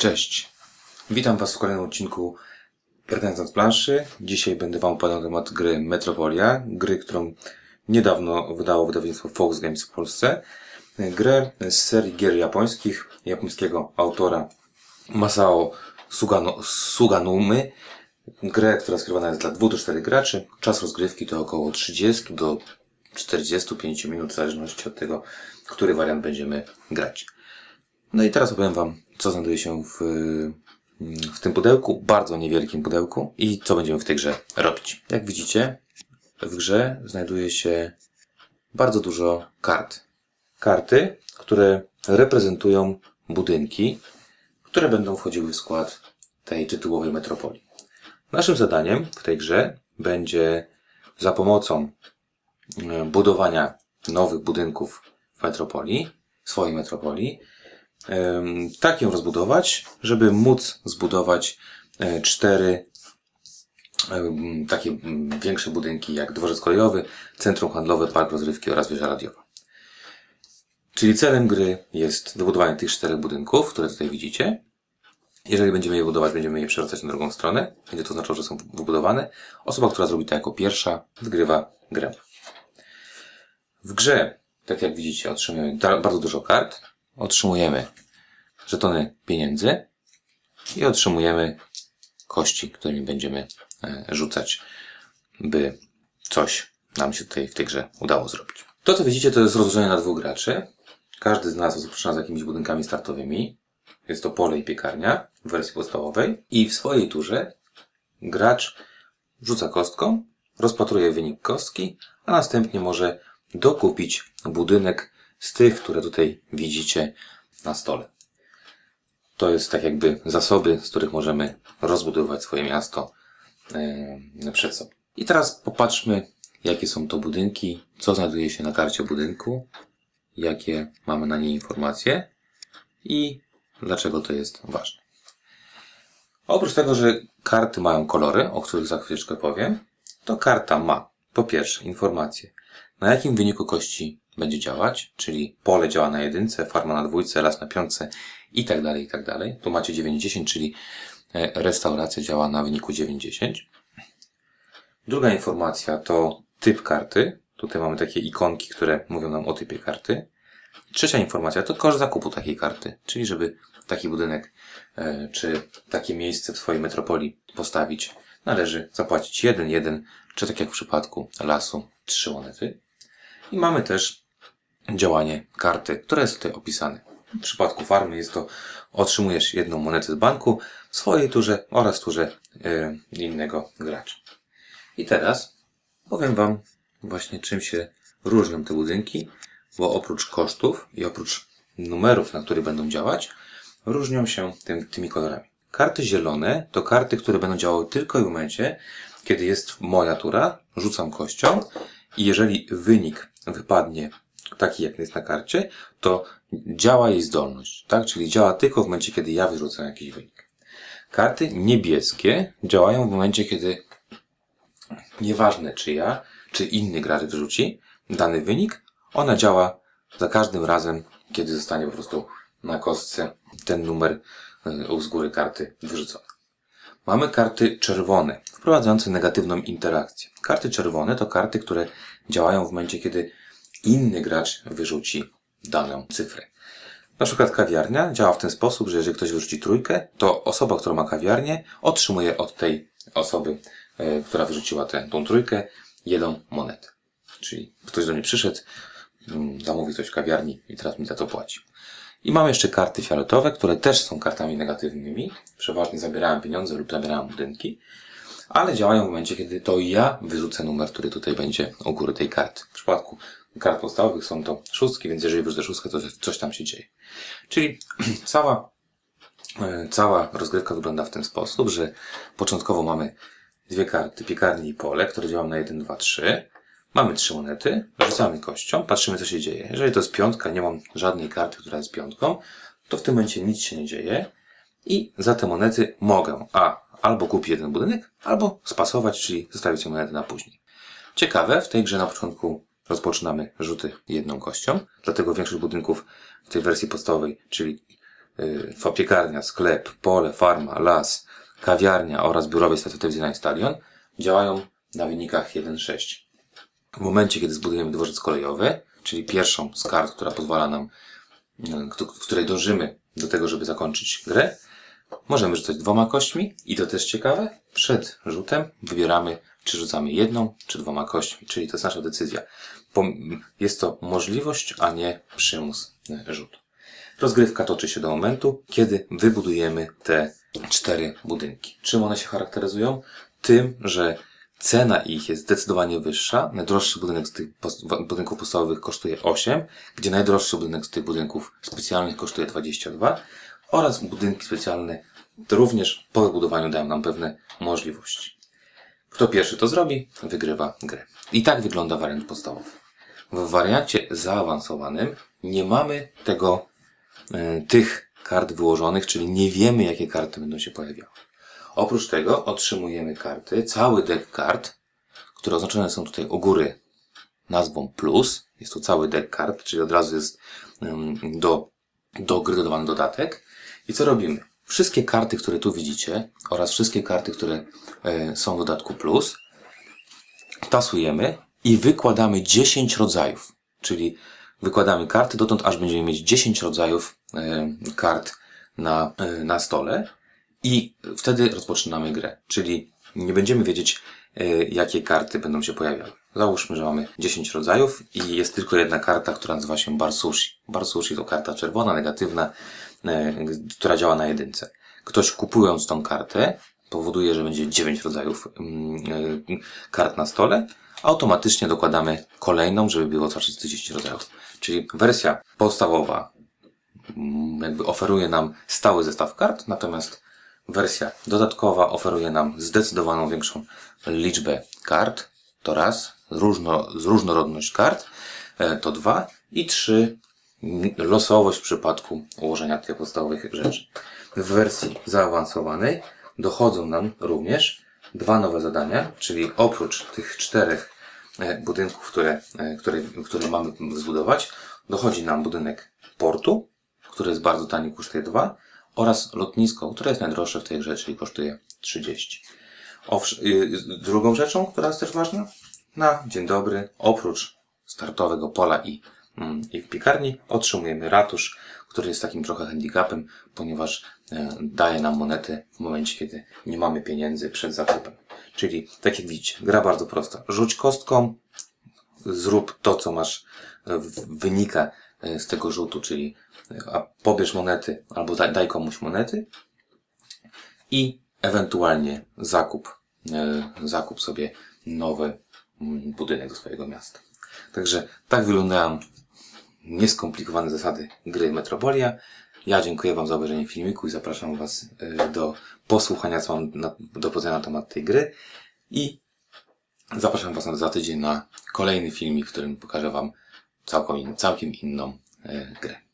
Cześć. Witam Was w kolejnym odcinku Pretendant planszy. Dzisiaj będę Wam opowiadał temat gry Metropolia, gry, którą niedawno wydało wydawnictwo Fox Games w Polsce. Grę z serii gier japońskich, japońskiego autora Masao Sugano, Suganumy. Grę, która skrywana jest dla 2 do 4 graczy. Czas rozgrywki to około 30 do 45 minut, w zależności od tego, który wariant będziemy grać. No i teraz opowiem Wam, co znajduje się w, w tym pudełku, bardzo niewielkim pudełku i co będziemy w tej grze robić. Jak widzicie, w grze znajduje się bardzo dużo kart. Karty, które reprezentują budynki, które będą wchodziły w skład tej tytułowej metropolii. Naszym zadaniem w tej grze będzie za pomocą e, budowania nowych budynków w metropolii, swojej metropolii, tak ją rozbudować, żeby móc zbudować e, cztery takie większe budynki jak dworzec kolejowy, centrum handlowe, park rozrywki oraz wieża radiowa. Czyli celem gry jest wybudowanie tych czterech budynków, które tutaj widzicie. Jeżeli będziemy je budować, będziemy je przewracać na drugą stronę. Będzie to oznaczało, że są wybudowane. Osoba, która zrobi to jako pierwsza, wygrywa grę. W grze, tak jak widzicie, otrzymujemy bardzo dużo kart otrzymujemy żetony pieniędzy i otrzymujemy kości, którymi będziemy e, rzucać, by coś nam się tutaj w tej grze udało zrobić. To, co widzicie, to jest rozłożenie na dwóch graczy. Każdy z nas rozpoczyna z jakimiś budynkami startowymi. Jest to pole i piekarnia w wersji podstawowej. I w swojej turze gracz rzuca kostką, rozpatruje wynik kostki, a następnie może dokupić budynek z tych, które tutaj widzicie na stole. To jest tak jakby zasoby, z których możemy rozbudować swoje miasto przed sobą. I teraz popatrzmy, jakie są to budynki, co znajduje się na karcie budynku, jakie mamy na niej informacje i dlaczego to jest ważne. Oprócz tego, że karty mają kolory, o których za chwileczkę powiem, to karta ma po pierwsze informacje, na jakim wyniku kości będzie działać, czyli pole działa na jedynce, farma na dwójce, las na piątce i tak dalej, i tak dalej. Tu macie 9-10, czyli e, restauracja działa na wyniku 9-10. Druga informacja to typ karty. Tutaj mamy takie ikonki, które mówią nam o typie karty. Trzecia informacja to koszt zakupu takiej karty, czyli żeby taki budynek e, czy takie miejsce w swojej metropolii postawić, należy zapłacić jeden, jeden, czy tak jak w przypadku lasu, trzy monety. I mamy też działanie karty, które jest tutaj opisane. W przypadku farmy jest to otrzymujesz jedną monetę z banku w swojej turze oraz turze yy, innego gracza. I teraz powiem Wam właśnie czym się różnią te budynki, bo oprócz kosztów i oprócz numerów, na których będą działać, różnią się tym, tymi kolorami. Karty zielone to karty, które będą działały tylko w momencie, kiedy jest moja tura, rzucam kością i jeżeli wynik wypadnie taki jak jest na karcie, to działa jej zdolność, tak? Czyli działa tylko w momencie, kiedy ja wyrzucę jakiś wynik. Karty niebieskie działają w momencie, kiedy nieważne czy ja, czy inny gracz wyrzuci dany wynik, ona działa za każdym razem, kiedy zostanie po prostu na kostce ten numer e, z góry karty wyrzucony. Mamy karty czerwone, wprowadzające negatywną interakcję. Karty czerwone to karty, które działają w momencie, kiedy inny gracz wyrzuci daną cyfrę. Na przykład kawiarnia działa w ten sposób, że jeżeli ktoś wyrzuci trójkę, to osoba, która ma kawiarnię, otrzymuje od tej osoby, e, która wyrzuciła tę, tą trójkę, jedną monetę. Czyli ktoś do mnie przyszedł, mm, zamówił coś w kawiarni i teraz mi za to płaci. I mamy jeszcze karty fioletowe, które też są kartami negatywnymi. Przeważnie zabierałem pieniądze lub zabierałem budynki, ale działają w momencie, kiedy to ja wyrzucę numer, który tutaj będzie u góry tej karty. W przypadku kart podstawowych są to szóstki, więc jeżeli wyrzucę szóstkę, to coś tam się dzieje. Czyli cała, e, cała rozgrywka wygląda w ten sposób, że początkowo mamy dwie karty, piekarni i pole, które działają na 1, 2, 3. Mamy trzy monety, rzucamy kością, patrzymy co się dzieje. Jeżeli to jest piątka, nie mam żadnej karty, która jest piątką, to w tym momencie nic się nie dzieje i za te monety mogę a albo kupić jeden budynek, albo spasować, czyli zostawić sobie monetę na później. Ciekawe, w tej grze na początku rozpoczynamy rzuty jedną kością, dlatego większość budynków w tej wersji podstawowej, czyli y, piekarnia, sklep, pole, farma, las, kawiarnia oraz biurowie stacja telewizyjna i stadion działają na wynikach 1.6. W momencie, kiedy zbudujemy dworzec kolejowy, czyli pierwszą z kart, która pozwala nam, y, w której dążymy do tego, żeby zakończyć grę, możemy rzucać dwoma kośćmi i to też ciekawe, przed rzutem wybieramy, czy rzucamy jedną, czy dwoma kośćmi, czyli to jest nasza decyzja. Jest to możliwość, a nie przymus y, rzutu. Rozgrywka toczy się do momentu, kiedy wybudujemy te cztery budynki. Czym one się charakteryzują? Tym, że cena ich jest zdecydowanie wyższa. Najdroższy budynek z tych budynków podstawowych kosztuje 8, gdzie najdroższy budynek z tych budynków specjalnych kosztuje 22 oraz budynki specjalne również po wybudowaniu dają nam pewne możliwości. Kto pierwszy to zrobi, wygrywa grę. I tak wygląda wariant podstawowy. W wariancie zaawansowanym nie mamy tego E, tych kart wyłożonych, czyli nie wiemy, jakie karty będą się pojawiały. Oprócz tego otrzymujemy karty, cały deck kart, które oznaczone są tutaj u góry nazwą plus. Jest to cały deck kart, czyli od razu jest do, do gry dodawany dodatek. I co robimy? Wszystkie karty, które tu widzicie oraz wszystkie karty, które e, są w dodatku plus, tasujemy i wykładamy 10 rodzajów. Czyli wykładamy karty dotąd, aż będziemy mieć 10 rodzajów kart na, e, na stole i wtedy rozpoczynamy grę. Czyli nie będziemy wiedzieć, e, jakie karty będą się pojawiały. Załóżmy, że mamy 10 rodzajów i jest tylko jedna karta, która nazywa się Barsushi. Barsushi to karta czerwona, negatywna, która działa na jedynce. Ktoś kupując tą kartę powoduje, że będzie 9 rodzajów mm, kart na stole, automatycznie dokładamy kolejną, żeby było cały 30 rodzajów. Czyli wersja podstawowa mm, jakby oferuje nam stały zestaw kart, natomiast wersja dodatkowa oferuje nam zdecydowaną większą liczbę kart, to raz, różno, różnorodność kart, e, to dwa i trzy, losowość w przypadku ułożenia tych podstawowych rzeczy. W wersji zaawansowanej dochodzą nam również dwa nowe zadania, czyli oprócz tych czterech e, budynków, które, e, które, które mamy zbudować, dochodzi nam budynek portu, który jest bardzo tani, kosztuje 2, oraz lotnisko, które jest najdroższe w tej grze, czyli kosztuje 30. Owsz- y, drugą rzeczą, która jest też ważna, na dzień dobry, oprócz startowego pola i, mm, i w piekarni, otrzymujemy ratusz, który jest takim trochę handicapem, ponieważ e, daje nam monety w momencie, kiedy nie mamy pieniędzy przed zakupem. Czyli, tak jak widzicie, gra bardzo prosta. Rzuć kostką, zrób to, co masz, e, wynika e, z tego rzutu, czyli a pobierz monety albo daj, komuś monety i ewentualnie zakup, zakup sobie nowy mm, budynek do swojego miasta. Także tak wyglądają nieskomplikowane zasady gry Metropolia. Ja dziękuję Wam za obejrzenie filmiku i zapraszam Was e, do posłuchania, co mam do powiedzenia na temat tej gry. I zapraszam Was za tydzień na kolejny filmik, w którym pokażę Wam całkiem, całkiem inną e, grę.